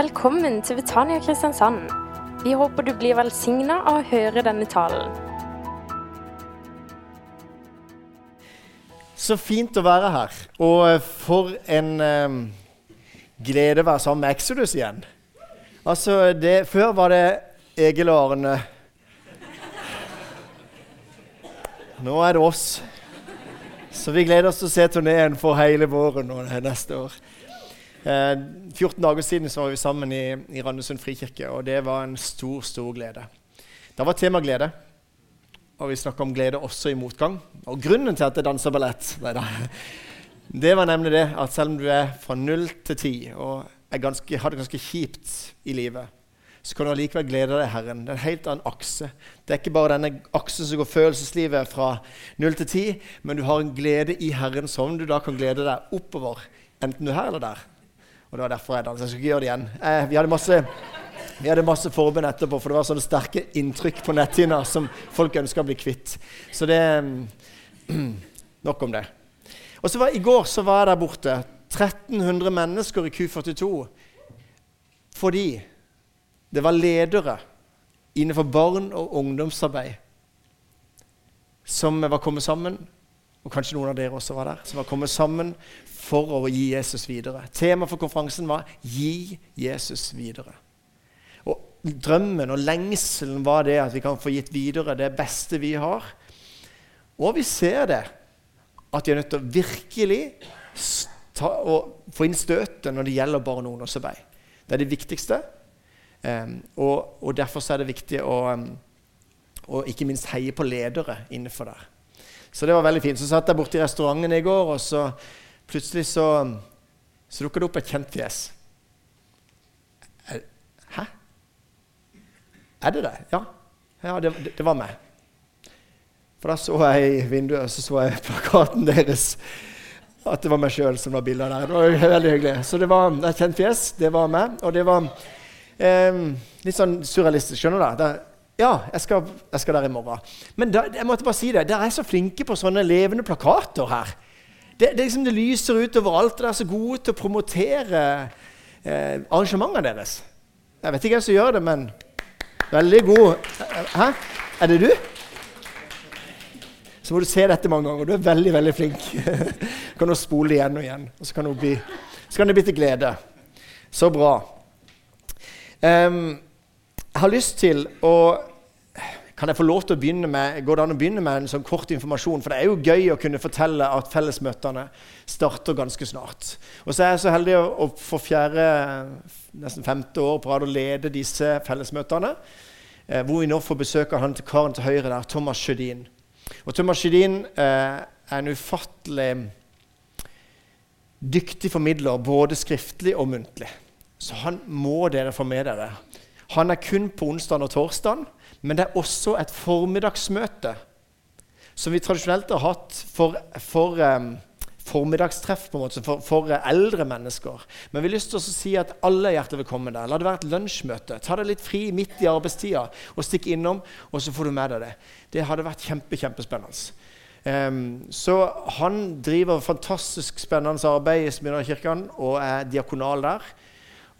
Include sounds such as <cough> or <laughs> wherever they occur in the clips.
Velkommen til Betania Kristiansand. Vi håper du blir velsigna av å høre denne talen. Så fint å være her. Og for en um, glede å være sammen med Exodus igjen. Altså, det, Før var det Egil og Arne. Nå er det oss. Så vi gleder oss til å se turneen for hele våren og neste år. Eh, 14 dager siden så var vi sammen i, i Randesund frikirke, og det var en stor, stor glede. Da var tema glede, og vi snakka om glede også i motgang. Og grunnen til at jeg danser ballett, neida, <laughs> det var nemlig det at selv om du er fra null til ti og ganske, har det ganske kjipt i livet, så kan du allikevel glede deg Herren. Det er en helt annen akse. Det er ikke bare denne aksen som går følelseslivet fra null til ti, men du har en glede i Herren som du da kan glede deg oppover, enten du er her eller der. Og det var derfor jeg danset. Jeg skal ikke gjøre det igjen. Eh, vi hadde masse, vi hadde masse forbund etterpå, for det var sånne sterke inntrykk på netthinna som folk ønska å bli kvitt. Så det <clears throat> Nok om det. Og så var, I går så var jeg der borte. 1300 mennesker i Q42 fordi det var ledere innenfor barn- og ungdomsarbeid som var kommet sammen, og kanskje noen av dere også var der, som har kommet sammen for å gi Jesus videre. Temaet for konferansen var 'Gi Jesus videre'. Og Drømmen og lengselen var det at vi kan få gitt videre det beste vi har. Og vi ser det, at vi er nødt til å virkelig få inn støtet når det gjelder barn og ungdomsarbeid. Det er det viktigste. Um, og, og, Derfor er det viktig å, um, å ikke minst heie på ledere innenfor der. Så det var veldig fint. Så satt jeg borte i restauranten i går, og så plutselig så, så dukka det opp et kjent fjes. Hæ? Er det det? Ja. ja det, det, var meg. For da så jeg i vinduet så så jeg plakaten deres. At det var meg sjøl som var bildet der. Det var veldig hyggelig. Så det var et kjent fjes. Det var meg. Og det var eh, litt sånn surrealistisk. Skjønner du? Det, ja, jeg skal, jeg skal, der i morgen. Men da, jeg måtte bare si det, dere er så flinke på sånne levende plakater her. Det, det, liksom, det lyser ut overalt. Dere er så gode til å promotere eh, arrangementene deres. Jeg vet ikke hvem som gjør det, men veldig god. Hæ? Er det du? Så må du se dette mange ganger. Du er veldig veldig flink. <laughs> kan du spole igjen og igjen, og så kan, bli, så kan det bli til glede. Så bra. Um, jeg har lyst til å kan jeg få lov til å begynne med, Går det an å begynne med en sånn kort informasjon? For det er jo gøy å kunne fortelle at fellesmøtene starter ganske snart. Og så er jeg så heldig å, få fjerde, nesten femte år på rad å lede disse fellesmøtene. Eh, hvor vi nå får besøk av han til karen til høyre der, Thomas Sjødin. Og Thomas Sjødin eh, er en ufattelig dyktig formidler, både skriftlig og muntlig. Så han må dere få med dere. Han er kun på onsdag og torsdag, men det er også et formiddagsmøte som vi tradisjonelt har hatt for, for um, formiddagstreff på en måte, for, for, eldre mennesker. Men vi har lyst til å si at alle er hjertelig velkommen der. La det være et lunsjmøte. Ta deg litt fri midt i arbeidstida og stikk innom, og så får du med deg det. Det hadde vært kjempe, kjempespennende. Um, så han driver fantastisk spennende arbeid i Smyrna-kirken og er diakonal der.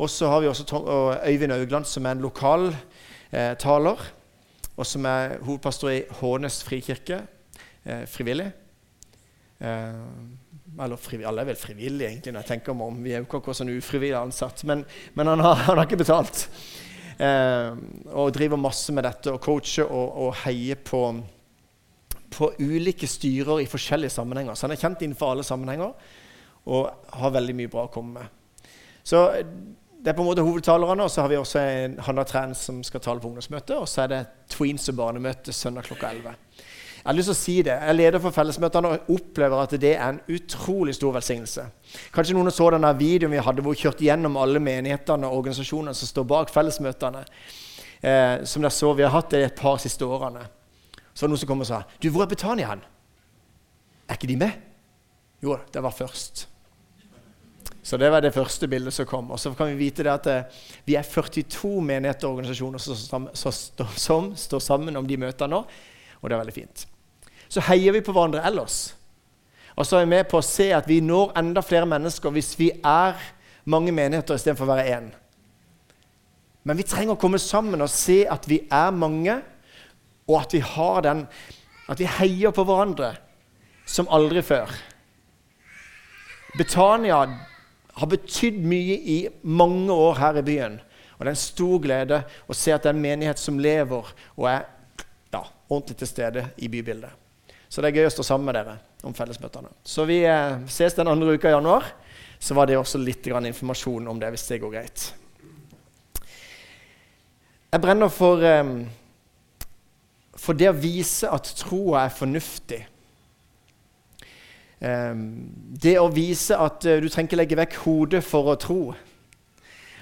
Og så har vi også Øyvind Augland, som er en lokal eh, taler og som er hovedpastor i Hånes frikirke. Eh, frivillig. Eh, eller frivillig, alle er vel frivillige, egentlig, når jeg tenker meg om. Vi er jo ikke sånn ufrivillig ansatt. Men, men han, har, han, har, ikke betalt. Eh, og driver masse med dette og coacher og, og heier på, på ulike styrer i forskjellige sammenhenger. Så han er kjent innenfor alle sammenhenger og har veldig mye bra å komme med. Så det er på en måte hovedtalerne, og så har vi også en Hanna Træn som skal tale på ungdomsmøtet. Og så er det tweens- og barnemøte søndag klokka 11. Jeg har lyst til å si det. Jeg leder for fellesmøtene og opplever at det er en utrolig stor velsignelse. Kanskje noen så denne videoen vi hadde hvor vi kjørte gjennom alle menighetene og organisasjonene som står bak fellesmøtene. Eh, som dere så, Vi har hatt det et par siste årene. Så var det noen som kom og sa Du, hvor er Betania hen? Er ikke de med? Jo, det var først. Så det var det første bildet som kom. Og så kan vi vite det at eh, vi er 42 menigheter og organisasjoner som, står sammen om de møtene nå. Og det er veldig fint. Så heier vi på hverandre ellers. Og så er vi med på å se at vi når enda flere mennesker hvis vi er mange menigheter istedenfor å være én. Men vi trenger å komme sammen og se at vi er mange, og at vi har den At vi heier på hverandre som aldri før. Betania har betydd mye i mange år her i byen. Og det er en stor glede å se at det er en menighet som lever og er ja, ordentlig til stede i bybildet. Så det er gøy å stå sammen med dere om fellesmøtene. Så vi eh, ses den andre uka i januar. Så var det også litt informasjon om det, hvis det går greit. Jeg brenner for, eh, for det å vise at troa er fornuftig. Ehm, det å vise at eh, du trenger ikke legge vekk hodet for å tro.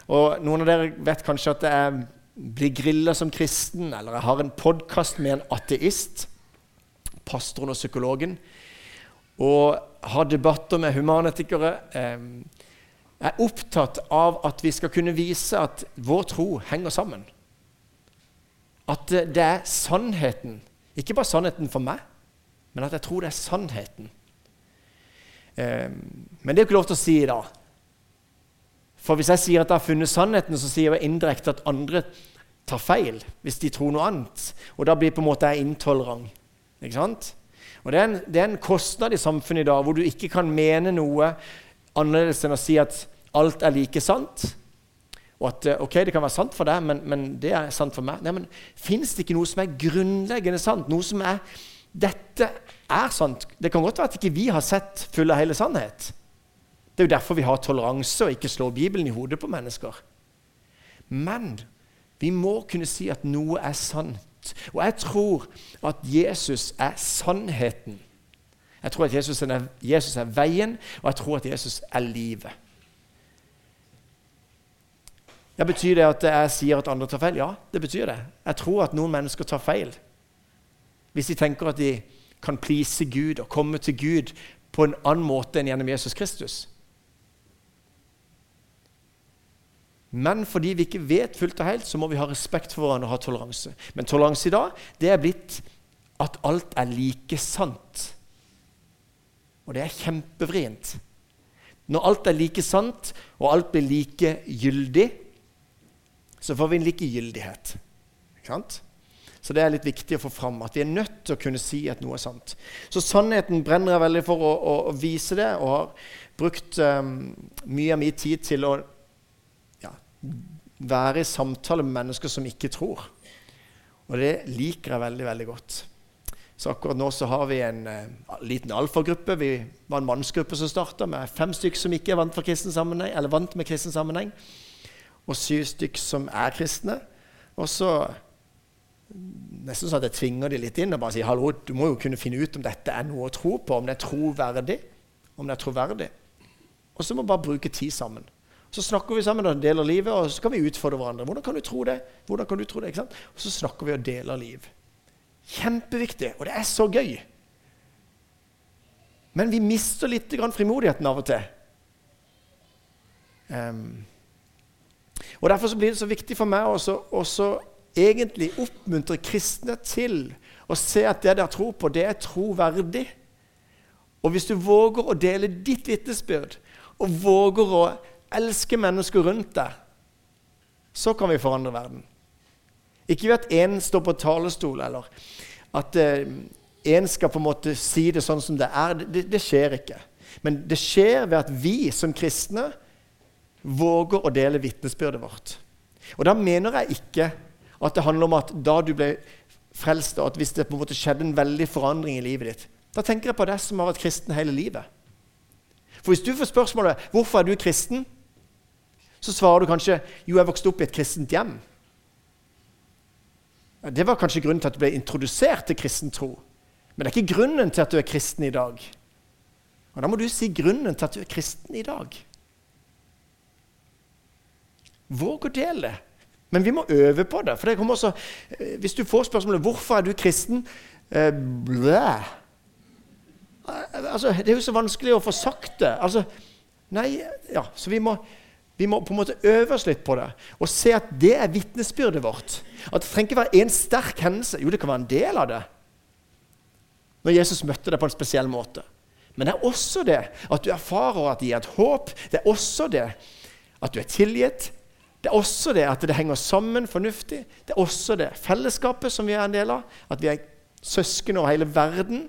Og Noen av dere vet kanskje at jeg blir grilla som kristen, eller jeg har en podkast med en ateist, pastoren og psykologen, og har debatter med humanetikere. Ehm, jeg er opptatt av at vi skal kunne vise at vår tro henger sammen. At det er sannheten. Ikke bare sannheten for meg, men at jeg tror det er sannheten. Eh, men det er jo ikke lov til å si da. For hvis jeg sier at jeg har funnet sannheten, så sier jeg indirekte at andre tar feil hvis de tror noe annet. Og da blir på en måte jeg intolerant. Ikke sant? Og det er, en, det er en kostnad i samfunnet i dag hvor du ikke kan mene noe annerledes enn å si at alt er like sant. Og at eh, ok, det kan være sant for deg, men, men det er sant for meg. Nei, men Fins det ikke noe som er grunnleggende sant? Noe som er dette er sant. Det kan godt være at ikke vi har sett full av hele sannhet. Det er jo derfor vi har toleranse og ikke slår Bibelen i hodet på mennesker. Men vi må kunne si at noe er sant. Og jeg tror at Jesus er sannheten. Jeg tror at Jesus er, Jesus er veien, og jeg tror at Jesus er livet. Ja, Betyr det at jeg sier at andre tar feil? Ja, det betyr det. Jeg tror at noen mennesker tar feil. Hvis de tenker at de kan please Gud og komme til Gud på en annen måte enn gjennom Jesus Kristus. Men fordi vi ikke vet fullt og helt, så må vi ha respekt for hverandre og ha toleranse. Men toleranse i dag det er blitt at alt er like sant. Og det er kjempevrient. Når alt er like sant, og alt blir like gyldig, så får vi en likegyldighet. Ikke sant? Så det er litt viktig å få fram at vi er nødt til å kunne si at noe er sant. Så sannheten brenner jeg veldig for å, å, å vise det, og har brukt um, mye av min tid til å ja, være i samtale med mennesker som ikke tror. Og det liker jeg veldig, veldig godt. Så akkurat nå så har vi en uh, liten alfagruppe. Vi var en mannsgruppe som starta, med fem stykker som ikke er vant, vant med kristen sammenheng, og syv stykker som er kristne. Og så nesten sånn at jeg tvinger de litt inn og bare sier hallo, du må jo kunne finne ut om dette er noe å tro på, om det er troverdig. Om det er troverdig. Og så må vi bare bruke tid sammen. Så snakker vi sammen og deler livet, og så kan vi utfordre hverandre. Hvordan kan du tro det? Hvordan kan du tro det? Ikke sant? Og så snakker vi og deler liv. Kjempeviktig, og det er så gøy. Men vi mister litt frimodigheten av og til. Um, og Derfor blir det så viktig for meg også, også egentlig oppmuntrer kristne til å se at det dere tror på, det er troverdig. Og hvis du våger å dele ditt vitnesbyrd, og våger å elske mennesker rundt deg, så kan vi forandre verden. Ikke ved at én står på talerstol, eller at én eh, skal på en måte si det sånn som det er. Det, det skjer ikke. Men det skjer ved at vi som kristne våger å dele vitnesbyrdet vårt. Og da mener jeg ikke at det handler om at da du ble frelst, og at hvis det på en måte skjedde en veldig forandring i livet ditt Da tenker jeg på deg som har vært kristen hele livet. For hvis du får spørsmålet 'Hvorfor er du kristen?' så svarer du kanskje 'Jo, jeg vokste opp i et kristent hjem'. Det var kanskje grunnen til at du ble introdusert til kristen tro. Men det er ikke grunnen til at du er kristen i dag. Og Da må du si grunnen til at du er kristen i dag. Våg å dele det. Men vi må øve på det. For det også, eh, Hvis du får spørsmålet 'Hvorfor er du kristen?' Eh, blæ. Altså, det er jo så vanskelig å få sagt det. Altså, nei, ja, Så vi må, vi må på en måte øve oss litt på det og se at det er vitnesbyrdet vårt. At Det trenger ikke være én sterk hendelse. Jo, det kan være en del av det. Når Jesus møtte deg på en spesiell måte. Men det er også det at du erfarer at det gir et håp. Det er også det at du er tilgitt, Det er også det at det henger sammen fornuftig. Det er også det fellesskapet som vi er en del av. At vi er søsken over hele verden.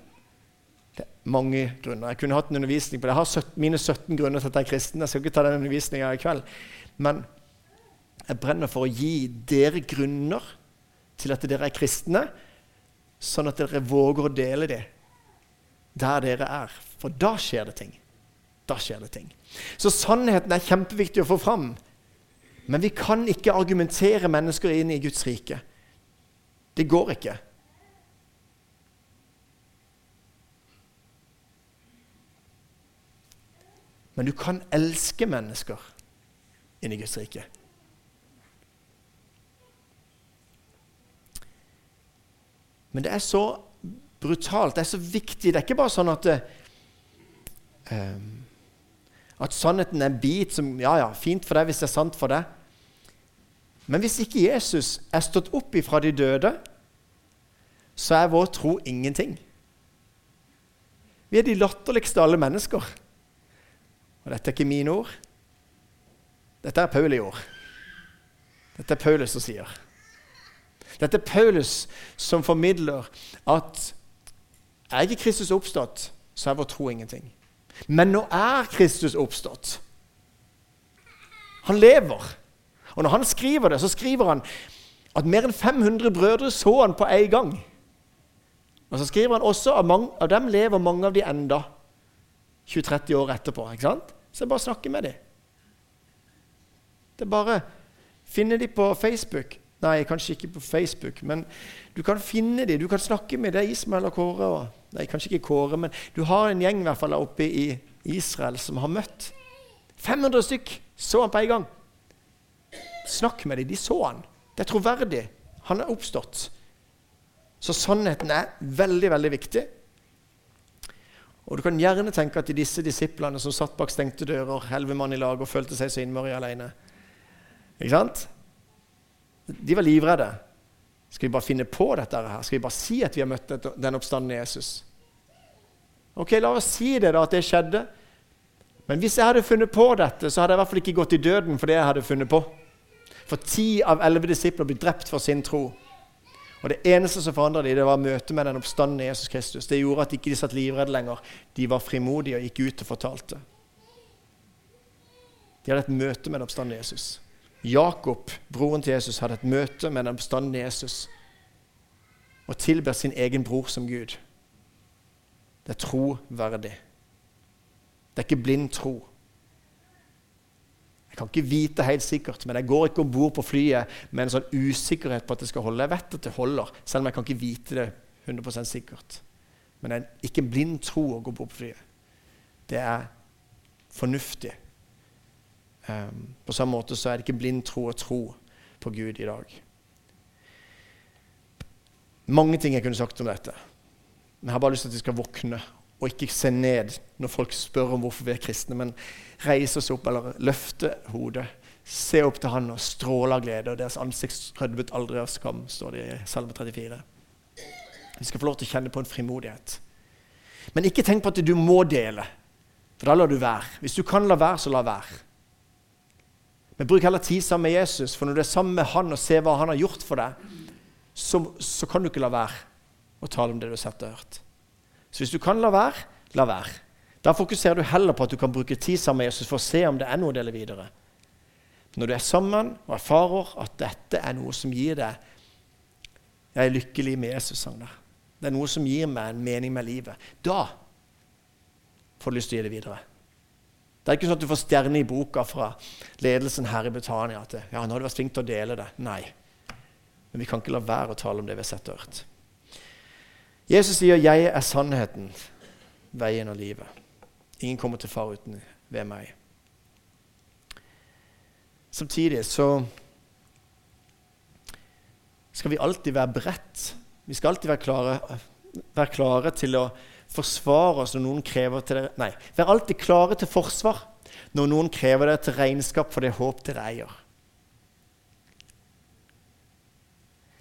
Det er mange grunner. Jeg kunne hatt en undervisning på det. Jeg har 17, mine 17 grunner til at jeg er kristen. Jeg skal ikke ta den undervisninga i kveld. Men jeg brenner for å gi dere grunner til at dere er kristne, sånn at dere våger å dele det der dere er. For da skjer det ting. Da skjer det ting. Så sannheten er kjempeviktig å få fram. Men vi kan ikke argumentere mennesker inn i Guds rike. Det går ikke. Men du kan elske mennesker inn i Guds rike. Men det er så brutalt, det er så viktig. Det er ikke bare sånn at um, at sannheten er en bit som Ja, ja, fint for deg hvis det er sant for deg. Men hvis ikke Jesus er stått opp ifra de døde, så er vår tro ingenting. Vi er de latterligste alle mennesker. Og dette er ikke mine ord. Dette er Pauli ord. Dette er Paulus som sier. Dette er Paulus som formidler at er ikke Kristus oppstått, så er vår tro ingenting. Men nå er Kristus oppstått. Han lever. Og når han skriver det, så skriver han at mer enn 500 brødre så han på en gang. Og så skriver han også at mange, av dem lever mange av de enda 20-30 år etterpå. ikke sant? Så jeg bare snakker med dem. Det er bare finne dem på Facebook. Nei, kanskje ikke på Facebook, men du kan finne dem. Du kan snakke med det Ismael og Kåre. Og, nei, kanskje ikke Kåre, men du har en gjeng i hvert fall oppe i Israel som har møtt 500 stykk. Så han på en gang. Snakk med dem. De så han. Det er troverdig. Han er oppstått. Så sannheten er veldig, veldig viktig. Og Du kan gjerne tenke at disse disiplene som satt bak stengte dører, elleve mann i lag, og følte seg så innmari alene Ikke sant? De var livredde. Skal vi bare finne på dette her? Skal vi bare si at vi har møtt den oppstandende Jesus? Ok, La oss si det, da, at det skjedde. Men hvis jeg hadde funnet på dette, så hadde jeg i hvert fall ikke gått i døden for det jeg hadde funnet på. For ti av elleve disipler blir drept for sin tro. Og Det eneste som forandret dem, det var møtet med den oppstandende Jesus Kristus. Det gjorde at de ikke satt livredde lenger. De var frimodige og gikk ut og fortalte. De hadde et møte med den oppstandende Jesus. Jakob, broren til Jesus, hadde et møte med den oppstandende Jesus og tilber sin egen bror som Gud. Det er troverdig. Det er ikke blind tro. Jeg kan ikke vite helt sikkert, men jeg går ikke om bord på flyet med en sånn usikkerhet på at det skal holde. Jeg vet at det holder, selv om jeg kan ikke vite det 100% sikkert. Men det er ikke en blind tro å gå bord på flyet. Det er fornuftig. Um, på samme måte så er det ikke blind tro å tro på Gud i dag. Mange ting jeg kunne sagt om dette. Men jeg har bare lyst til at vi skal våkne og ikke se ned når folk spør om hvorfor vi er kristne, men reise oss opp eller løfte hodet. Se opp til Han og stråle av glede, og deres ansikt rødmet aldri av skam, står det i Salme 34. Vi skal få lov til å kjenne på en frimodighet. Men ikke tenk på at du må dele, for da lar du være. Hvis du kan la være, så la være. Men bruk heller tid sammen med Jesus, for når du er sammen med han og ser hva han har gjort for deg, så, så kan du ikke la være å tale om det du har sett og hørt. Så hvis du kan la være, la være. Da fokuserer du heller på at du kan bruke tid sammen med Jesus for å se om det er noe å dele videre. Når du er sammen og erfarer at dette er noe som gir deg Jeg er lykkelig med Jesus, sang der. Det er noe som gir meg en mening med livet. Da får du lyst til å gi det videre. Det er ikke sånn at du får stjerne i boka fra ledelsen her i Britannia at ja, nå har du vært flink til å dele det. Nei. Men vi kan ikke la være å tale om det vi har sett og hørt. Jesus sier 'Jeg er sannheten, veien og livet'. Ingen kommer til far uten ved meg. Samtidig så skal vi alltid være beredt. Vi skal alltid være klare, være klare til å forsvare oss når noen krever til dere Nei, vær alltid klare til forsvar når noen krever dere til regnskap for det håp dere eier.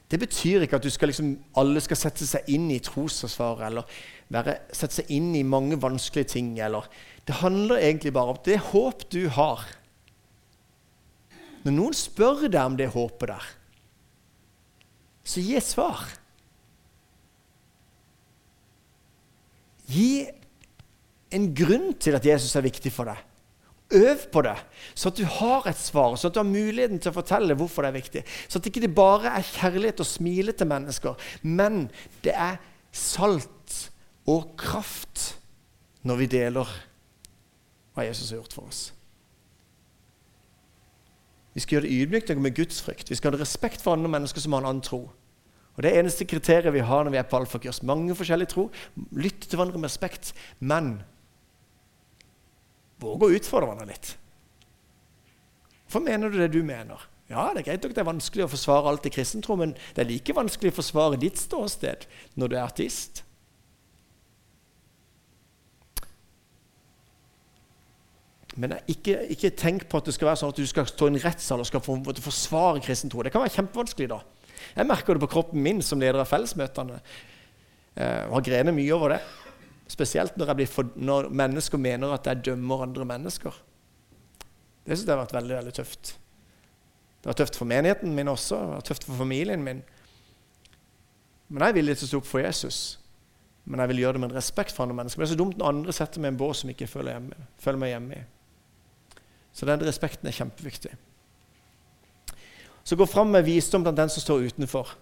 Det betyr ikke at skal liksom, alle skal sette seg inn i trosforsvaret eller være, sette seg inn i mange vanskelige ting. Eller. Det handler egentlig bare om det håp du har. Når noen spør deg om det håpet der, så gi et svar. Gi en grunn til at Jesus er viktig for deg. Øv på det, så at du har et svar, så at du har muligheten til å fortelle hvorfor det er viktig. Så at det ikke bare er kjærlighet og smile til mennesker, men det er salt og kraft når vi deler hva Jesus har gjort for oss. Vi skal gjøre det ydmykt og med gudsfrykt. Vi skal ha respekt for andre mennesker som har en annen tro. Og Det er eneste kriteriet vi har når vi er på alfakurs. Mange forskjellige tro. Lytte til hverandre med respekt, men våg å utfordre hverandre litt. Hvorfor mener du det du mener? Ja, Det er greit nok det er vanskelig å forsvare alt i kristentro, men det er like vanskelig å forsvare ditt ståsted når du er artist. Men ikke, ikke, tenk på at det skal være sånn at du skal stå i en rettssal og skal få, forsvare kristen tro. Det kan være kjempevanskelig da. Jeg merker det på kroppen min som leder av fellesmøtene. Jeg eh, har grenet mye over det. Spesielt når, for, når, mennesker mener at jeg dømmer andre mennesker. Det syns jeg har vært veldig veldig tøft. Det var tøft for menigheten min også, det var tøft for familien min. Men jeg er villig til å stå opp for Jesus. Men jeg vil gjøre det med en respekt for andre mennesker. Det er så dumt når andre setter meg i en bås som ikke føler, hjemme, føler meg hjemme i. Så den respekten er kjempeviktig. Så gå fram med visdom blant den som står utenfor,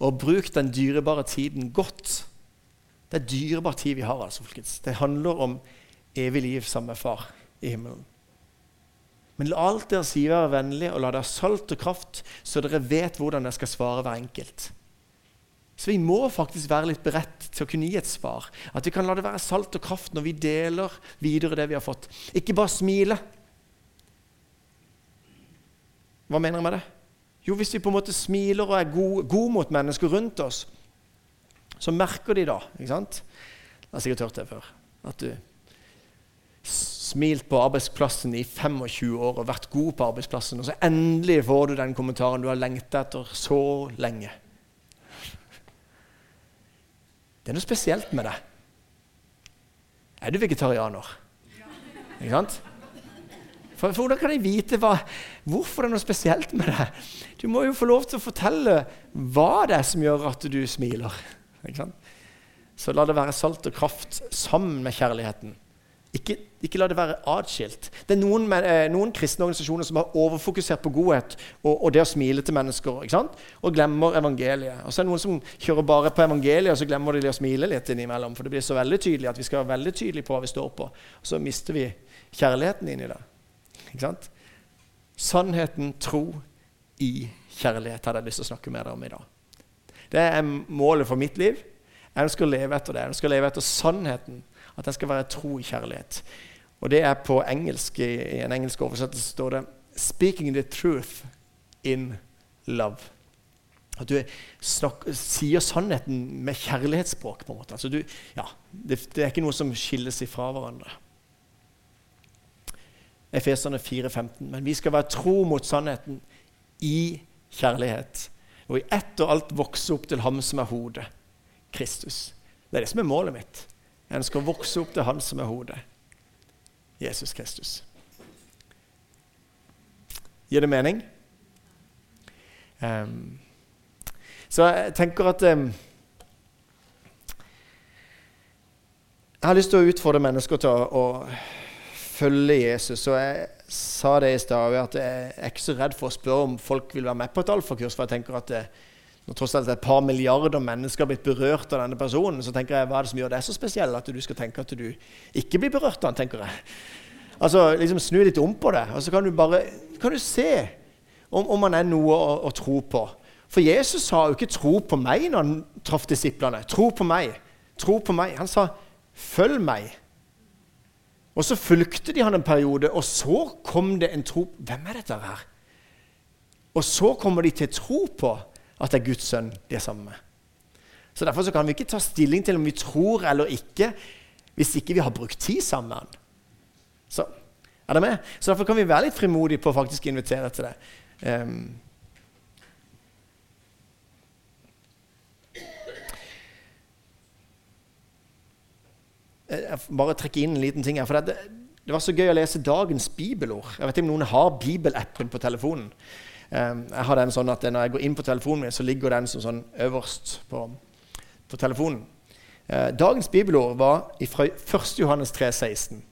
og bruk den dyrebare tiden godt. Det er dyrebar tid vi har, altså, folkens. Det handler om evig liv sammen med Far i himmelen. Men la alt dere sier være vennlig, og la det ha salt og kraft, så dere vet hvordan dere skal svare hver enkelt. Så vi må faktisk være litt beredt til å kunne gi et svar. At vi kan la det være salt og kraft når vi deler videre det vi har fått. Ikke bare smile. Hva mener jeg med det? Jo, hvis vi på en måte smiler og er gode, gode mot mennesker rundt oss, så merker de da ikke sant? Jeg har sikkert hørt det før. At du smilt på arbeidsplassen i 25 år og vært god på arbeidsplassen, og så endelig får du den kommentaren du har lengta etter så lenge. Det er noe spesielt med det. Er du vegetarianer? Ikke sant? For, for, Hvordan kan jeg vite hva, hvorfor det er noe spesielt med det? Du må jo få lov til å fortelle hva det er som gjør at du smiler. Så la det være salt og kraft sammen med kjærligheten. Ikke, ikke la det være atskilt. Det er noen, eh, noen, kristne organisasjoner som har overfokusert på godhet og, og det å smile til mennesker, og glemmer evangeliet. Og så er det noen som kjører bare på evangeliet, og så glemmer de å smile litt innimellom. For det blir så veldig tydelig at vi skal være veldig tydelige på hva vi står på. Og så mister vi kjærligheten inn i det. Ikke sant? Sannheten, tro i kjærlighet hadde jeg lyst til å snakke med dere om i dag. Det er målet for mitt liv. Jeg ønsker å leve etter det. Jeg ønsker å leve etter sannheten. At jeg skal være tro i kjærlighet. Og det er på engelsk, I en engelsk oversettelse står det 'speaking the truth in love'. At du snakker, sier sannheten med kjærlighetsspråk. på en måte. Altså du, ja, det, det er ikke noe som skilles ifra hverandre. Efeserne 4,15. Men vi skal være tro mot sannheten i kjærlighet. Og i ett og alt vokse opp til ham som er hodet, Kristus. Det er det som er målet mitt. Jeg ønsker å vokse opp til Han som er hodet, Jesus Kristus. Gir det mening? Um, så jeg tenker at um, Jeg har lyst til å utfordre mennesker til å, å følge Jesus. Og jeg sa det i stad at jeg er ikke så redd for å spørre om folk vil være med på et alfakurs. For jeg tenker at det, når tross alt et par milliarder mennesker har blitt berørt av denne personen, så tenker jeg hva er det som gjør det så spesiell at du skal tenke at du ikke blir berørt av den, tenker jeg. Altså, liksom Snu litt om på det, og så kan du bare kan du se om, om man er noe å, å, tro på. For Jesus sa jo ikke 'tro på meg' når han traff disiplene. Tro på meg. Tro på meg. Han sa 'følg meg'. Og så fulgte de han en periode, og så kom det en tro Hvem er dette her? Og så kommer de til tro på at det er Guds sønn de er sammen med. Så Derfor så kan vi ikke ta stilling til om vi tror eller ikke, hvis ikke vi har brukt tid sammen. Så er det med? Så Derfor kan vi være litt frimodige på å faktisk invitere til det. Um, jeg bare trekke inn en liten ting her. for det, Det var så gøy å lese dagens bibelord. Jeg vet ikke om noen har bibelappen på telefonen. Um, jeg har den sånn at Når jeg går inn på telefonen min, så ligger den som sånn øverst på, på telefonen. Uh, dagens bibelord var fra 1. Johannes 3, 16.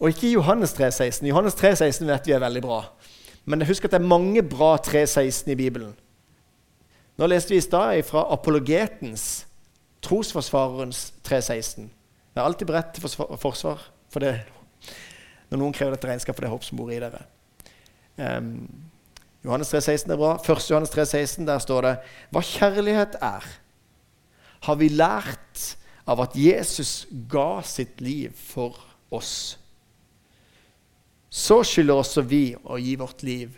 Og ikke Johannes 3, 16. Johannes 3,16 vet vi er veldig bra. Men husk at det er mange bra 3,16 i Bibelen. Nå leste vi i stad fra apologetens, trosforsvarerens 316. Vær alltid beredt til forsvar for det når noen krever dette regnskapet det håp som bor i dere. Um, Johannes 3,16 er bra. 1. Johannes 3,16 der står det Hva kjærlighet er, har vi lært av at Jesus ga sitt liv for oss. Så skylder også vi å gi vårt liv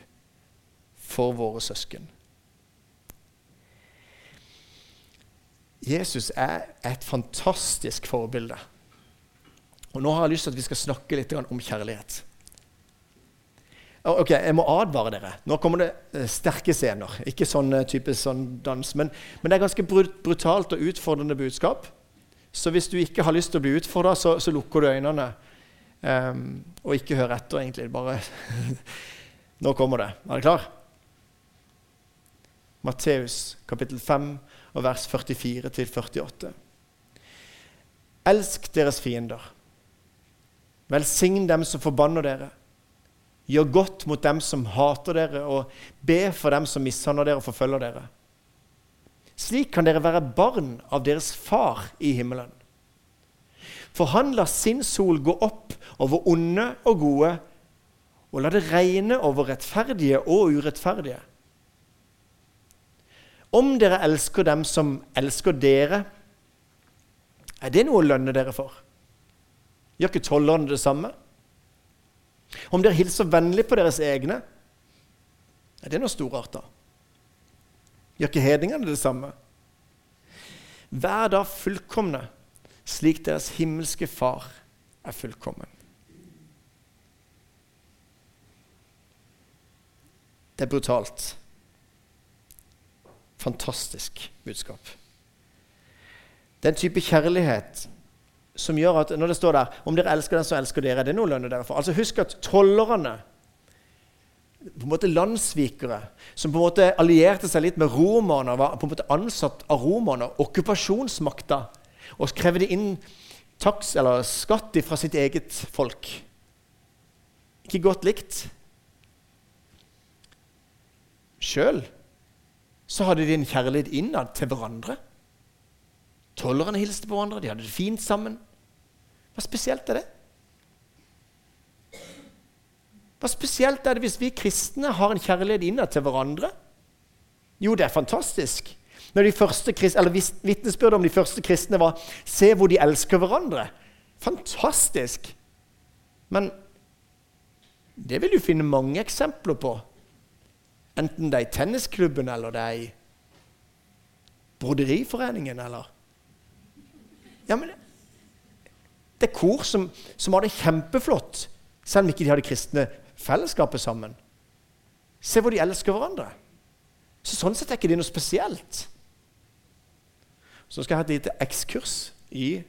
for våre søsken. Jesus er et fantastisk forbilde. Og Nå har jeg lyst til at vi skal snakke litt om kjærlighet. Ok, Jeg må advare dere. Nå kommer det eh, sterke scener. Ikke sånn eh, type sånn dans, men, men, det er ganske brutalt og utfordrende budskap. Så hvis du ikke har lyst til å bli utfordra, så, så, lukker du øynene. Um, og ikke hør etter, egentlig. Bare <laughs> Nå kommer det. Er dere klar? Matteus kapittel 5 og vers 44 til 48. Elsk deres fiender. Velsign dem som forbanner dere. Gjør godt mot dem som hater dere, og be for dem som mishandler dere og forfølger dere. Slik kan dere være barn av deres far i himmelen. For han lar sin sol gå opp over onde og gode, og lar det regne over rettferdige og urettferdige. Om dere elsker dem som elsker dere, er det noe å lønne dere for? Gjør ikke tollerne det samme? Om dere hilser vennlig på deres egne, er det noe storart, da? Gjør ikke hedningene det samme? Vær da fullkomne, slik deres himmelske Far er fullkommen. Det er brutalt. Fantastisk budskap. Den type kjærlighet som gjør at når det står der om dere elsker den som elsker dere, det er noe lønne dere for. Altså Husk at tollerne, på en måte landssvikere, som på en måte allierte seg litt med romerne, var på en måte ansatt av romerne, okkupasjonsmakta, og krevde inn taks, eller skatt fra sitt eget folk. Ikke godt likt. Sjøl så hadde de en kjærlighet innad til hverandre. Tollerne hilste på hverandre, de hadde det fint sammen. Hva spesielt er det? Hva spesielt er det hvis vi kristne har en kjærlighet innad til hverandre? Jo, det er fantastisk. Når de første, eller Vitnesbyrdet om de første kristne var 'se hvor de elsker hverandre'. Fantastisk! Men det vil du finne mange eksempler på Enten det er i tennisklubben, eller det er i broderiforeningen, eller Ja, men Det er kor som, som har det kjempeflott, selv om ikke de har det kristne fellesskapet sammen. Se hvor de elsker hverandre. Så Sånn sett er ikke det noe spesielt. Så skal jeg ha et lite ekskurs i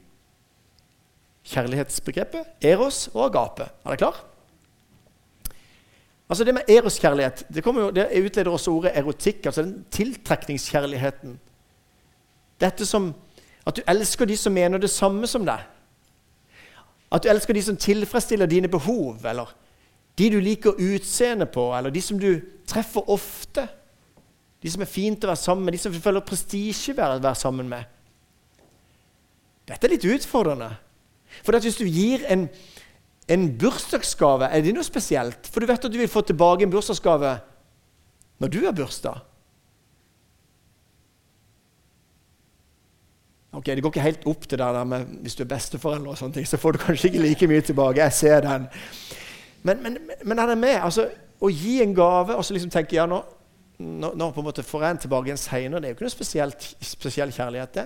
kjærlighetsbegrepet eros og agape. Er dere klar? Altså Det med eroskjærlighet det, jo, det utleder også ordet erotikk, altså den tiltrekningskjærligheten. Dette som at du elsker de som mener det samme som deg. At du elsker de som tilfredsstiller dine behov, eller de du liker utseendet på, eller de som du treffer ofte. De som er fint å være sammen med, de som føler prestisje å være sammen med. Dette er litt utfordrende. For hvis du gir en en bursdagsgave, er det noe spesielt? For du vet at du vil få tilbake en bursdagsgave når du har bursdag. Ok, Det går ikke helt opp til det der med hvis du er besteforelder, og sånne ting, så får du kanskje ikke like mye tilbake. Jeg ser den. Men, men, men er det med? Altså, Å gi en gave og så liksom tenke ja, nå, nå, nå på en måte får jeg en tilbake igjen seinere, det er jo ikke noe spesiell kjærlighet. det.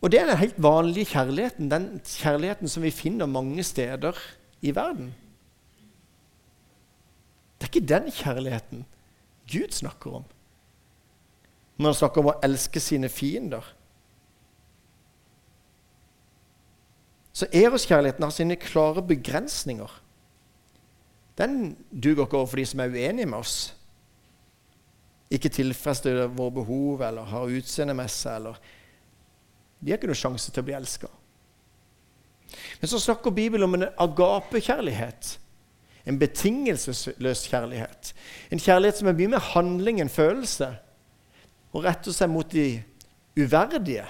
Og det er den helt vanlige kjærligheten, den kjærligheten som vi finner mange steder i verden. Det er ikke den kjærligheten Gud snakker om når han snakker om å elske sine fiender. Så eroskjærligheten har sine klare begrensninger. Den duger ikke overfor de som er uenige med oss. Ikke tilfredsstiller våre behov eller har utseendemesse. Eller. De har ikke noen sjanse til å bli elska. Men så snakker Bibelen om en agapekjærlighet. En betingelsesløs kjærlighet. En kjærlighet som er mye mer handling enn følelse. Og retter seg mot de uverdige.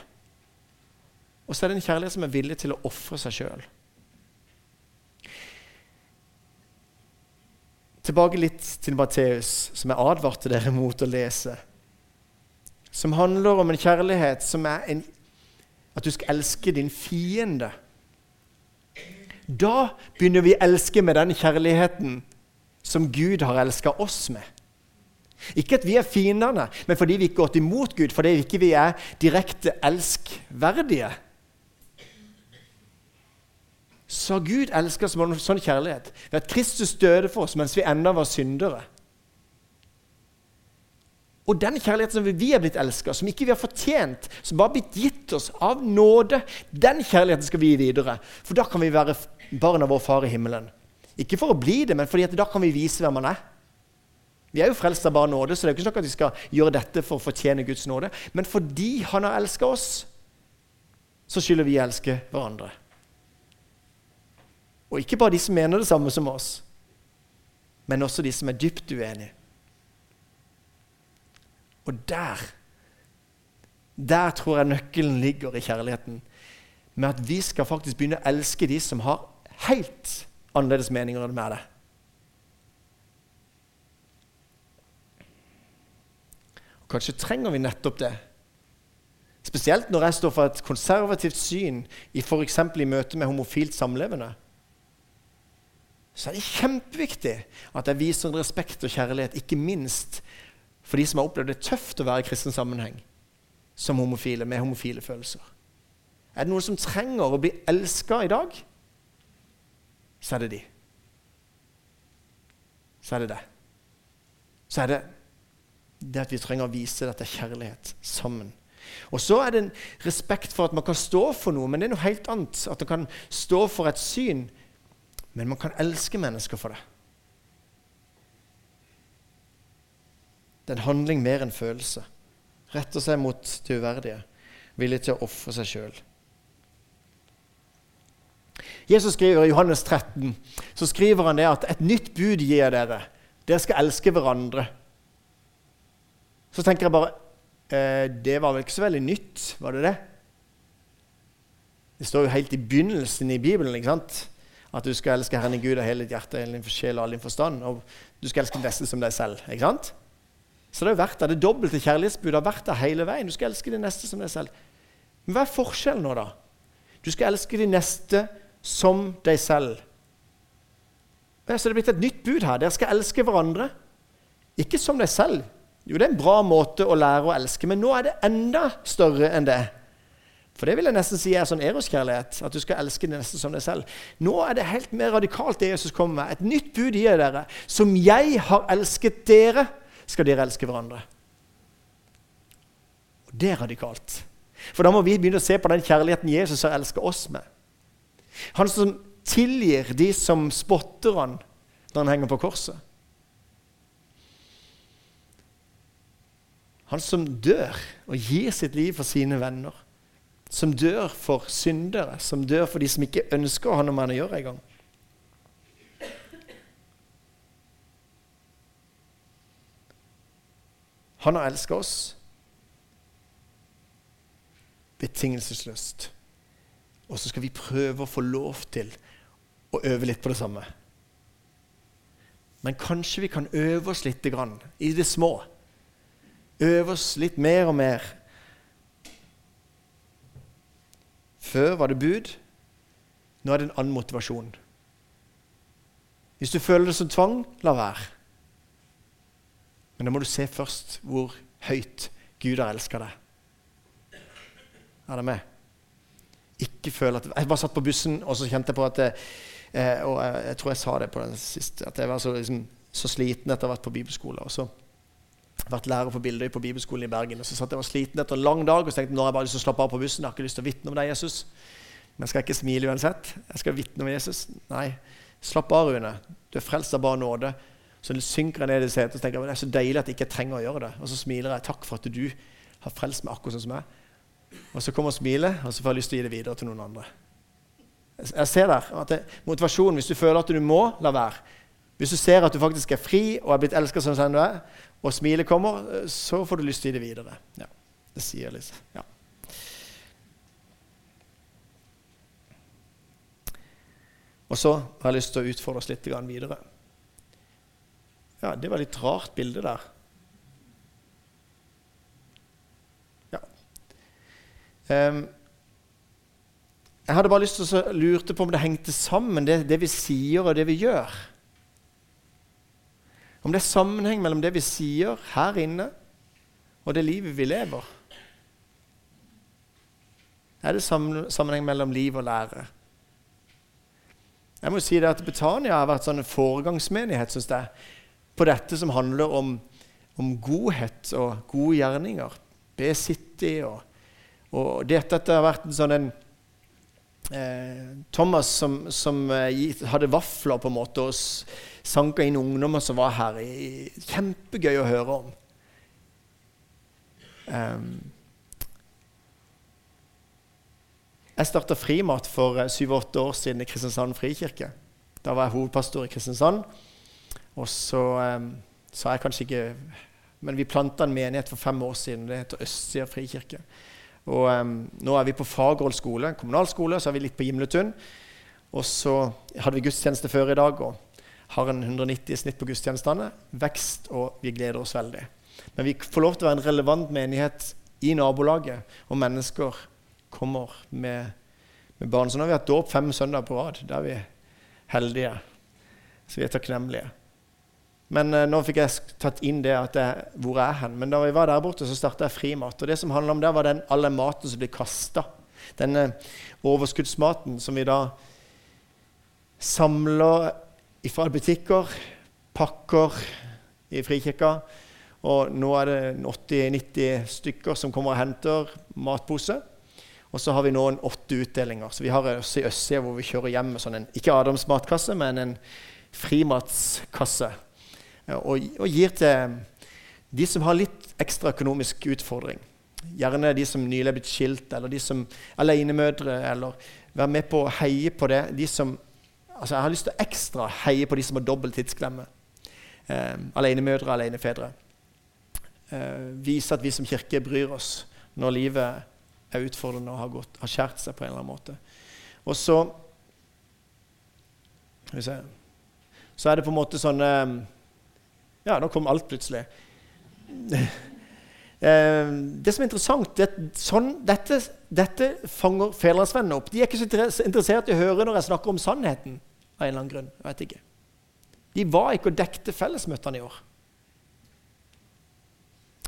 Og så er det en kjærlighet som er villig til å ofre seg sjøl. Tilbake litt til Matteus, som jeg advarte dere mot å lese. Som handler om en kjærlighet som er en, at du skal elske din fiende. Da begynner vi å elske med den kjærligheten som Gud har elska oss med. Ikke at vi er fiendene, men fordi vi ikke har gått imot Gud, fordi vi ikke er direkte elskverdige. Så Gud elsker oss med en sånn kjærlighet ved at Kristus døde for oss mens vi ennå var syndere. Og den kjærligheten som vi er blitt elska, som ikke vi har fortjent, som bare har blitt gitt oss av nåde, den kjærligheten skal vi gi videre. For da kan vi være barn av vår Far i himmelen. Ikke for å bli det, men fordi da kan vi vise hvem han er. Vi er jo frelst av bare nåde, så det er jo ikke sånn at vi skal gjøre dette for å fortjene Guds nåde. Men fordi han har elska oss, så skylder vi å elske hverandre. Og ikke bare de som mener det samme som oss, men også de som er dypt uenige. Og der der tror jeg nøkkelen ligger i kjærligheten. Med at vi skal faktisk begynne å elske de som har helt annerledes meninger enn det. Og Kanskje trenger vi nettopp det. Spesielt når jeg står for et konservativt syn i f.eks. i møte med homofilt samlevende. Så er det kjempeviktig at jeg viser respekt og kjærlighet, ikke minst for de som har opplevd det tøft å være i kristen sammenheng som homofile, med homofile følelser. Er det noen som trenger å bli elska i dag, så er det de. Så er det det. Så er det det at vi trenger å vise dette kjærlighet sammen. Og så er det en respekt for at man kan stå for noe, men det er noe helt annet. At man kan stå for et syn, men man kan elske mennesker for det. Det er en handling mer enn følelse. Retter seg mot det uverdige. Villig til å ofre seg sjøl. Jesus skriver i Johannes 13 så skriver han det at et nytt bud gir jeg dere. Dere skal elske hverandre. Så tenker jeg bare eh, Det var vel ikke så veldig nytt, var det det? Det står jo helt i begynnelsen i Bibelen ikke sant? at du skal elske Herren i Gud av hele ditt hjerte, hele din sjel og all din forstand. Og du skal elske neste som deg selv. ikke sant? Så det er verdt der. Det dobbelte kjærlighetsbudet har vært der hele veien. Du skal elske de neste som deg selv. Men hva er forskjellen nå, da? Du skal elske de neste som deg selv. Så det er blitt et nytt bud her. Dere skal elske hverandre. Ikke som deg selv. Jo, det er en bra måte å lære å elske, men nå er det enda større enn det. For det vil jeg nesten si er sånn eroskjærlighet. At du skal elske de neste som deg selv. Nå er det helt mer radikalt, det Jesus kommer med. Et nytt bud gir dere. Som jeg har elsket dere, skal dere elske hverandre. Og Det er radikalt. For da må vi begynne å se på den kjærligheten Jesus har elsket oss med. Han som tilgir de som spotter han når han henger på korset. Han som dør og gir sitt liv for sine venner. Som dør for syndere, som dør for de som ikke ønsker å ha noe med han å gjøre engang. Han har elska oss betingelsesløst. Og så skal vi prøve å få lov til å øve litt på det samme. Men kanskje vi kan øve oss litt grann, i det små. Øve oss litt mer og mer. Før var det bud. Nå er det en annen motivasjon. Hvis du føler det som tvang, la være. Men da må du se først hvor høyt Gud har elska deg. Er det med? Ikke føl at Jeg bare satt på bussen, og så kjente jeg på at eh, Og jeg, jeg, tror jeg sa det på den siste, at jeg var så, liksom, så sliten etter å ha vært på bibelskole. Og så vært lærer på Bildøy på bibelskolen i Bergen. Og så satt jeg var sliten etter en lang dag og så tenkte nå har jeg bare lyst til å slappe av på bussen. Jeg har ikke lyst til å vitne om deg, Jesus. Men skal jeg ikke smile uansett? Jeg skal vitne om Jesus? Nei. Slapp av, Rune. Du er frelst av bare nåde. Så synker jeg ned i setet og tenker det er så deilig at jeg ikke trenger å gjøre det. Og så smiler jeg. Takk for at du har frelst meg akkurat sånn som jeg. Og så kommer smilet, og så får jeg lyst til å gi det videre til noen andre. Jeg ser der at det, motivasjonen, Hvis du føler at du må, la være. Hvis du ser at du faktisk er fri og er blitt elska som du er, og smilet kommer, så får du lyst til å gi det videre. Ja, det sier Lise. Ja. Og så har jeg lyst til å utfordre oss litt videre. Ja, det var litt rart bilde der. Ja. Um, jeg hadde bare lyst til å lurte på om det hengte sammen, det, det, vi sier og det vi gjør. Om det er sammenheng mellom det vi sier her inne, og det livet vi lever. Er det sammenheng mellom liv og lære? Jeg må si det at Betania har vært sånn en foregangsmenighet synes jeg, på dette som handler om, om godhet og gode gjerninger. B-City og, og dette, dette har vært en sånn en eh, Thomas som, som eh, hadde vafler på en måte og sanka inn ungdommer som var her. Kjempegøy å høre om. Um, Jeg starta Frimat for eh, syv-åtte år siden i Kristiansand frikirke. Da var jeg hovedpastor i Kristiansand. Og så um, sa jeg kanskje ikke Men vi planta en menighet for fem år siden. Det heter Østsida frikirke. Og um, nå er vi på Fagerholt skole, kommunal skole, så er vi litt på Gimletun. Og så hadde vi gudstjeneste før i dag og har en 190 i snitt på gudstjenestene. Vekst, og vi gleder oss veldig. Men vi får lov til å være en relevant menighet i nabolaget, og mennesker kommer med, med barn. Så nå har vi hatt dåp fem søndager på rad. Da er vi heldige. Så vi er takknemlige. Men uh, nå fikk jeg tatt inn det at jeg, hvor jeg er hen. Men da vi var der borte, så starta jeg Frimat. Og det som handla om det, var den alle maten som blir kasta. Denne overskuddsmaten som vi da samler fra butikker, pakker i Frikirka. Og nå er det 80-90 stykker som kommer og henter matpose. Og så har vi nå en åtte utdelinger. Så vi har også i Østsida hvor vi kjører hjem med sånn en ikke Adams matkasse, men en frimatskasse. Og, og, gir til de som har litt ekstra økonomisk utfordring. Gjerne de som nylig er blitt skilt, eller de som er alenemødre. Eller være med på å heie på det. De som, altså jeg har lyst til å ekstra heie på de som har dobbel tidsklemme. Eh, alenemødre, alenefedre. Eh, vise at vi som kirke bryr oss når livet er utfordrende og har, gått, har skjært seg på en eller annen måte. Og så Så er det på en måte sånn eh, Ja, nå kom alt plutselig. <laughs> Eh, det som er interessant, det, sånn, dette, dette, fanger Fedrelandsvennene opp. De er ikke så interessert i å høre når jeg snakker om sannheten. av en eller annen grunn. Jeg vet ikke. De var ikke og dekte fellesmøtene i år.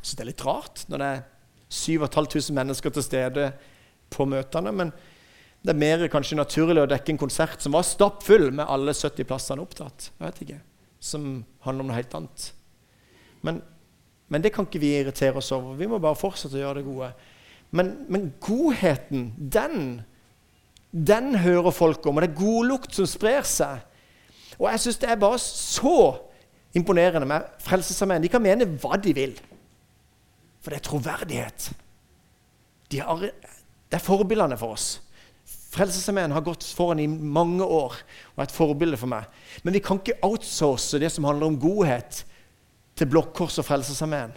Så det er litt rart når det er 7500 mennesker til stede på møtene. Men det er mer kanskje naturlig å dekke en konsert som var stappfull med alle 70 plassene opptatt. Jeg vet ikke, Som handler om noe helt annet. Men, men det kan ikke vi irritere oss over. Vi må bare fortsette å gjøre det gode. Men, men godheten, den, den hører folk om. Og det er godlukt som sprer seg. Og jeg syns det er bare så imponerende med Frelsesarmeen. De kan mene hva de vil. For det er troverdighet. De har, det er forbildene for oss. Frelsesarmeen har gått foran i mange år og er et forbilde for meg. Men vi kan ikke outsource det som handler om godhet, til Blå Kors og Frelsesarmeen.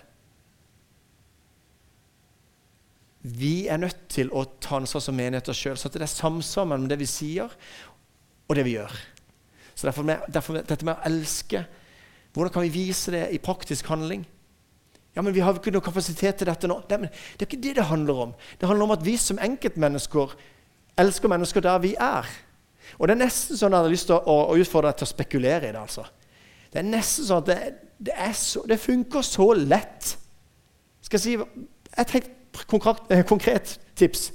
Vi er nødt til å ta ansvar som menigheter sjøl, så det er samsvar mellom det vi sier, og det vi gjør. Så derfor, derfor dette med å elske Hvordan kan vi vise det i praktisk handling? Ja, men vi har ikke noe kapasitet til dette nå. Det, men Det er ikke det det handler om. Det handler om at vi som enkeltmennesker elsker mennesker der vi er. Og det er nesten sånn at jeg har lyst til å, å utfordre deg til å spekulere i det. altså. Det er nesten sånn at det, det, så, det funker så lett. Skal jeg si et helt konkret, eh, konkret tips.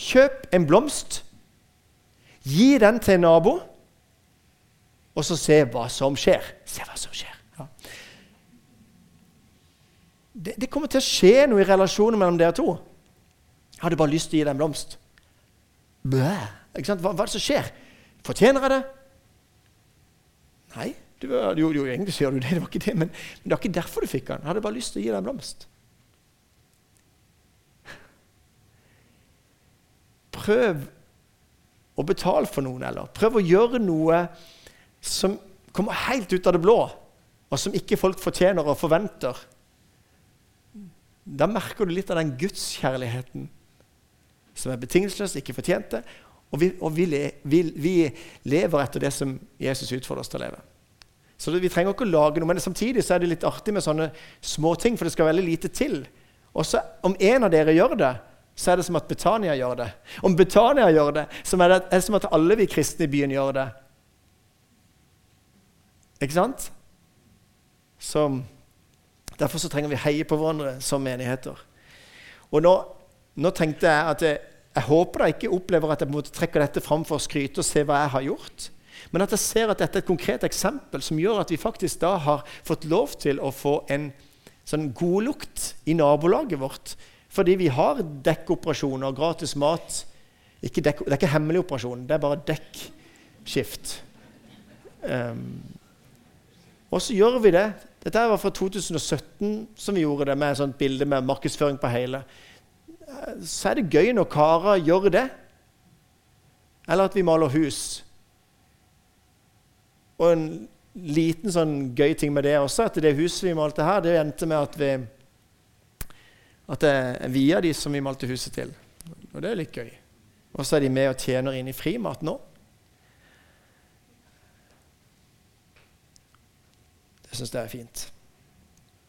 Kjøp en blomst. Gi den til en nabo, og så se hva som skjer. Se hva som skjer. Ja det, det, kommer til å skje noe i relasjonen mellom dere to. Jeg hadde bare lyst til å gi deg en blomst. Bæ. Hva, hva, er det som skjer? Fortjener jeg det? Nei, du, jo, jo, egentlig sier du det. <laughs> Det var ikke det, men, men det var ikke derfor du fikk den. Jeg hadde bare lyst til å gi deg en blomst. Prøv å betale for noen, eller prøv å gjøre noe som kommer helt ut av det blå, og som ikke folk fortjener og forventer. Da merker du litt av den gudskjærligheten som er betingelsesløse, ikke fortjente, og, vi, og vi, vi, vi, lever etter det som Jesus utfordrer oss til å leve. Så det, Vi trenger ikke å lage noe, men samtidig så er det litt artig med sånne små ting, for det skal veldig lite til. Og så Om en av dere gjør det, så er det som at Betania gjør det. Om Betania gjør det, så er det, er det som at alle vi kristne i byen gjør det. Ikke sant? Så, derfor så trenger vi heie på hverandre som menigheter. Og nå, nå tenkte jeg at jeg, jeg håper jeg ikke opplever at jeg måte trekker dette fram for å skryte og se hva jeg har gjort. Men at jeg ser at dette er et konkret eksempel som gjør at vi faktisk da har fått lov til å få en sånn godlukt i nabolaget vårt fordi vi har dekkoperasjoner, gratis mat. Dekk, det er ikke hemmelig operasjon, det er bare dekkskift. Um, og så gjør vi det. Dette var fra 2017 som vi gjorde det med et sånt bilde med markedsføring på hele. Så er det gøy når karer gjør det. Eller at vi maler hus. Og en liten sånn gøy ting med det også, at det huset vi malte her, det endte med at vi at jeg via de som vi malte huset til. Og det er litt gøy. Og så er de med og tjener inn i Frimat nå. Det syns jeg er fint.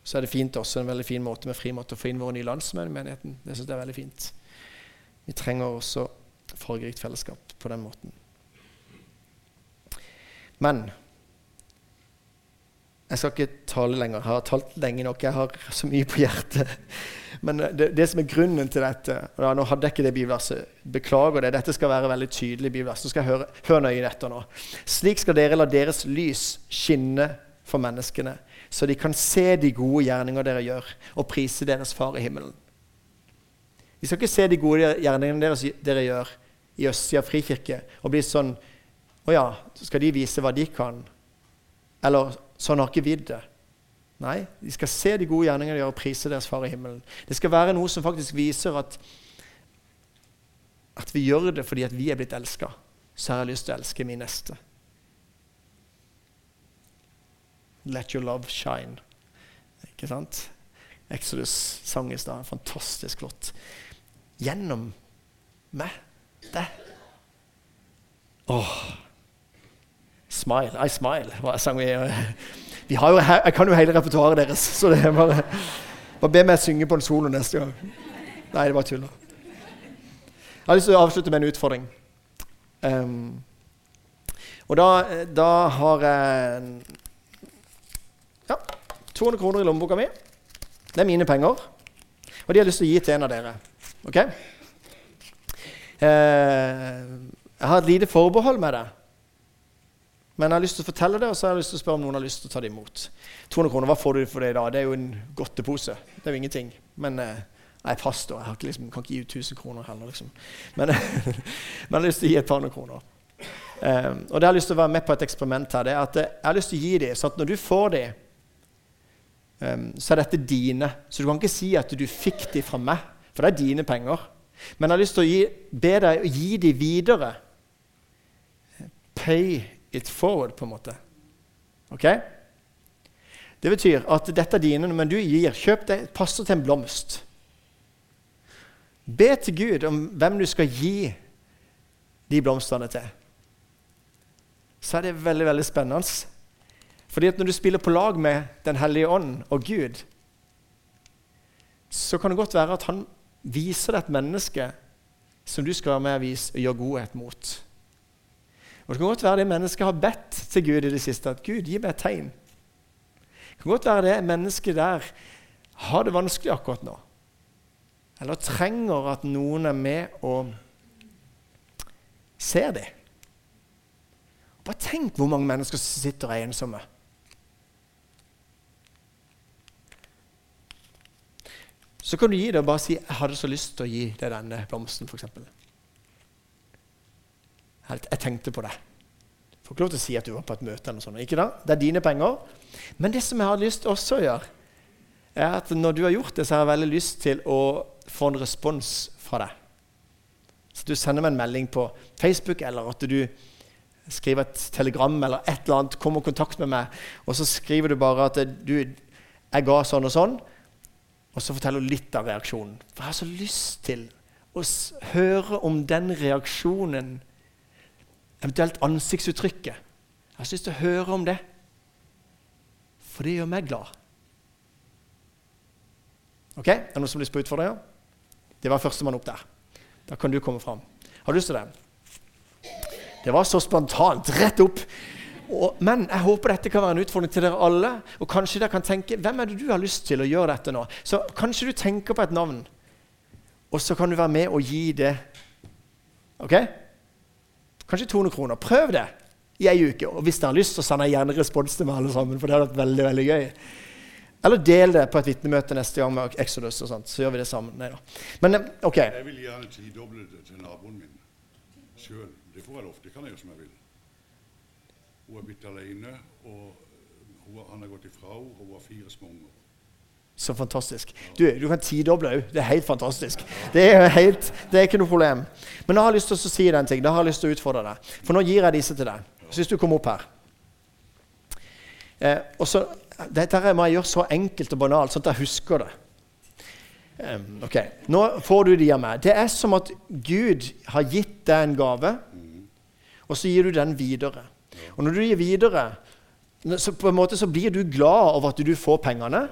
Så er det fint også en veldig fin måte med Frimat å få inn våre nye landsmenn i menigheten. Det syns jeg er veldig fint. Vi trenger også fargerikt fellesskap på den måten. Men jeg skal ikke tale lenger. Jeg har talt lenge nok. Jeg har så mye på hjertet. Men det, det, som er grunnen til dette og Nå hadde jeg ikke det bibelverset. Beklager det. Dette skal være veldig tydelig bibelvers. Så skal jeg høre, høre nøye etter nå. Slik skal dere la deres lys skinne for menneskene, så de kan se de gode gjerninger dere gjør, og prise deres far i himmelen. De skal ikke se de gode gjerningene deres, dere gjør i Østsida frikirke og bli sånn Å ja, så skal de vise hva de kan. Eller sånn har ikke vi det. Nei, de skal se de gode gjerningene de gjør, og prise deres far i himmelen. Det skal være noe som faktisk viser at, at vi gjør det fordi at vi er blitt elska. Så har jeg lyst til å elske min neste. Let your love shine. Ikke sant? Exodus sang i stad. Fantastisk flott. Gjennom meg. Det. Åh. Smile. I smile, var jeg vi har Jo, jeg kan jo hele repertoaret deres, så det er bare Bare be meg synge på en solo neste gang. Nei, det var tull. Jeg har lyst til å avslutte med en utfordring. Um, og da, da, har jeg ja, 200 kroner i lommeboka mi. Det er mine penger. Og de har lyst til å gi til en av dere. Ok? Eh, jeg har et lite forbehold med det. Men jeg har lyst til å fortelle det, og så har jeg lyst til å spørre om noen har lyst til å ta det imot. 200 kroner, hva får du for det i dag? Det er jo en godtepose. Det er jo ingenting. Men eh, jeg er pastor. Jeg ikke liksom, kan ikke gi ut 1000 kroner heller. Liksom. Men, <laughs> men, jeg har lyst til å gi et par hundre kroner. Eh, og det jeg har lyst til å være med på et eksperiment her, det er at jeg har lyst til å gi dem, så at når du får dem, um, så er dette dine. Så du kan ikke si at du fikk dem fra meg, for det er dine penger. Men jeg har lyst til å gi, be deg å gi dem videre. Pay it forward, på en måte. Ok? Det betyr at dette er dine, men du gir. Kjøp deg passer til en blomst. Be til Gud om hvem du skal gi de blomstene til. Så er det veldig veldig spennende. Fordi at når du spiller på lag med Den hellige ånd og Gud, så kan det godt være at han viser deg et menneske som du skal være med og gjøre godhet mot. Og Det kan godt være det mennesket har bedt til Gud i det siste, at Gud, gi meg et tegn. Det kan godt være det mennesket der har det vanskelig akkurat nå. Eller trenger at noen er med og ser det. Bare tenk hvor mange mennesker som sitter og er ensomme. Så kan du gi det og bare si 'Jeg hadde så lyst til å gi deg denne blomsten', f.eks. Jeg, tenkte på det. Du får ikke lov til å si at du var på et møte. eller noe sånt, ikke da? Det er dine penger. Men det som jeg har lyst til også å gjøre, er at når du har gjort det, så har jeg veldig lyst til å få en respons fra deg. Så du sender meg en melding på Facebook, eller at du skriver et telegram eller et eller annet, kommer i kontakt med meg, og så skriver du bare at du, jeg ga sånn og sånn, og så forteller hun litt av reaksjonen. For jeg har så lyst til å høre om den reaksjonen, eventuelt ansiktsuttrykket. Jeg har så lyst til å høre om det, for det gjør meg glad. Ok? Er det noen som har lyst på utfordringer? Det var førstemann opp der. Da kan du komme fram. Har du lyst til det? Det var så spontant. Rett opp. Og, men jeg håper dette kan være en utfordring til dere alle. Og kanskje dere kan tenke hvem er det du har lyst til å gjøre dette nå? Så kanskje du tenker på et navn, og så kan du være med og gi det. Ok? Kanskje 200 kroner. Prøv det i ei uke. Og hvis dere har lyst, så sender jeg gjerne respons til meg alle sammen. for det har vært veldig, veldig gøy. Eller del det på et vitnemøte neste gang med Exodus. og sånt, Så gjør vi det sammen. Nei da. Men eh, ok. Jeg vil gjerne tidoble det til naboen min sjøl. Det får jeg lov. Det kan jeg gjøre som jeg vil. Hun er blitt alene, og hun, han har gått ifra henne, og hun har fire små unger. Så fantastisk. Du, du kan tidoble òg. Det er helt fantastisk. Det er, helt, det er ikke noe problem. Men jeg har lyst til å si den ting. Da har jeg lyst til å utfordre deg. For nå gir jeg disse til deg. Så hvis du kommer opp her eh, og så, Dette her må jeg gjøre så enkelt og banalt, sånn at jeg husker det. Um, ok, Nå får du de av meg. Det er som at Gud har gitt deg en gave, og så gir du den videre. Og når du gir videre, så på en måte så blir du glad over at du får pengene.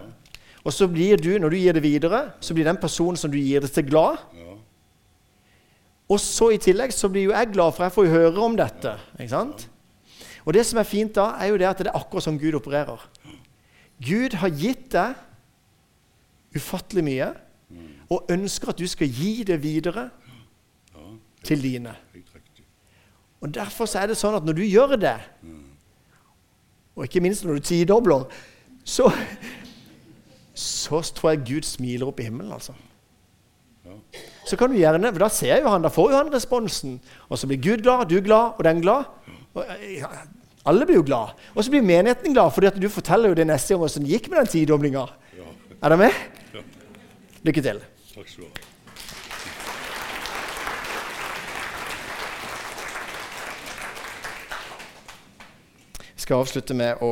Og så blir du, når du gir det videre, så blir den personen som du gir det til, glad. Og så i tillegg så blir jo jeg glad, for jeg får jo høre om dette. ikke sant? Og det som er fint da, er jo det at det er akkurat som Gud opererer. Gud har gitt deg ufattelig mye og ønsker at du skal gi det videre til dine. Og Derfor så er det sånn at når du gjør det, og ikke minst når du tidobler, så, så tror jeg Gud smiler opp i himmelen. altså. Så kan du gjerne, for Da ser jo han, da får jo han responsen. Og så blir Gud glad, du glad, og den glad. Og, ja, alle blir jo glad. Og så blir menigheten glad, fordi at du forteller jo det neste gang hvordan det gikk med den tidoblinga. Ja. Er dere med? Ja. Lykke til. Takk skal du ha. Skal avslutte med å,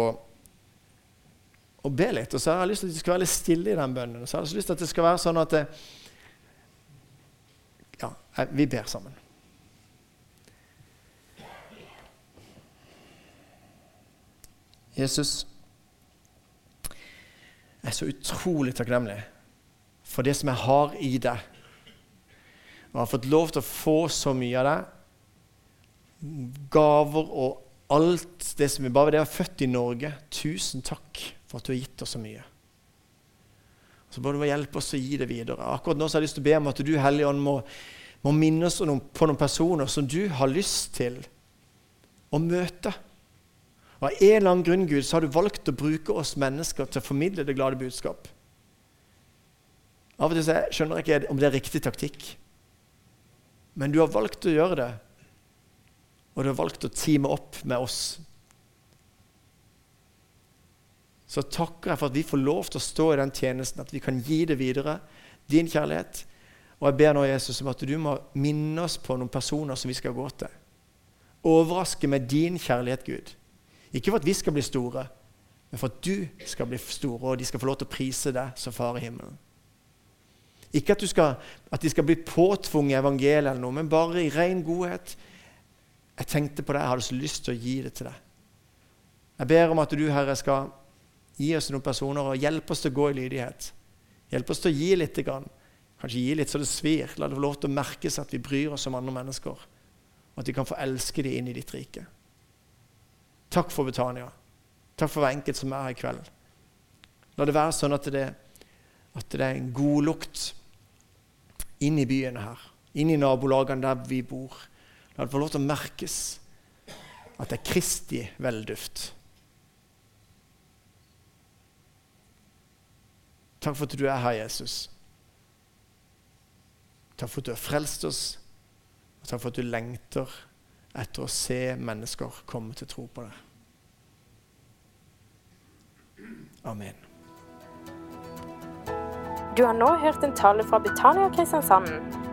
å be litt. Og så har jeg lyst til at det skal være litt stille i den bønnen. Og så har jeg lyst til at det skal være sånn at det, Ja, vi ber sammen. Jesus, jeg er så utrolig takknemlig for det som jeg har i deg. Og har fått lov til å få så mye av deg. Gaver og alt det som vi bare det er født i Norge. Tusen takk for at du har gitt oss så mye. Så må du hjelpe oss å gi det videre. Akkurat nå så har jeg lyst til å be om at du, Hellige Ånd, må, må minne oss på noen personer som du har lyst til å møte. Og Av en eller annen grunn Gud, så har du valgt å bruke oss mennesker til å formidle det glade budskap. Av og til så skjønner jeg ikke om det er riktig taktikk. Men du har valgt å gjøre det, og du har valgt å teame opp med oss. Så takker jeg for at vi får lov til å stå i den tjenesten, at vi kan gi det videre, din kjærlighet. Og jeg ber nå, Jesus, om at du må minne oss på noen personer som vi skal gå til. Overraske med din kjærlighet, Gud. Ikke for at vi skal bli store, men for at du skal bli store, og de skal få lov til å prise deg som far i himmelen. Ikke at, skal, at de skal bli påtvunget evangeliet, eller noe, men bare i ren godhet. Jeg tenkte på det, jeg hadde så lyst til å gi det til deg. Jeg ber om at du, Herre, skal gi oss noen personer og hjelpe oss til å gå i lydighet. Hjelpe oss til å gi litt. Kanskje gi litt så det svir. La det få lov til å merkes at vi bryr oss om andre mennesker. Og at vi kan få elske dem inn i ditt rike. Takk for Betania. Takk for hver enkelt som er her i kveld. La det være sånn at det, at det er en god lukt inn i byene her, inn i nabolagene der vi bor. La det få lov til å merkes at det er Kristi velduft. Takk for at du er her, Jesus. Takk for at du har frelst oss, og takk for at du lengter etter å se mennesker komme til tro på det. Amen. Du har nå hørt en tale fra Betania Kristiansand.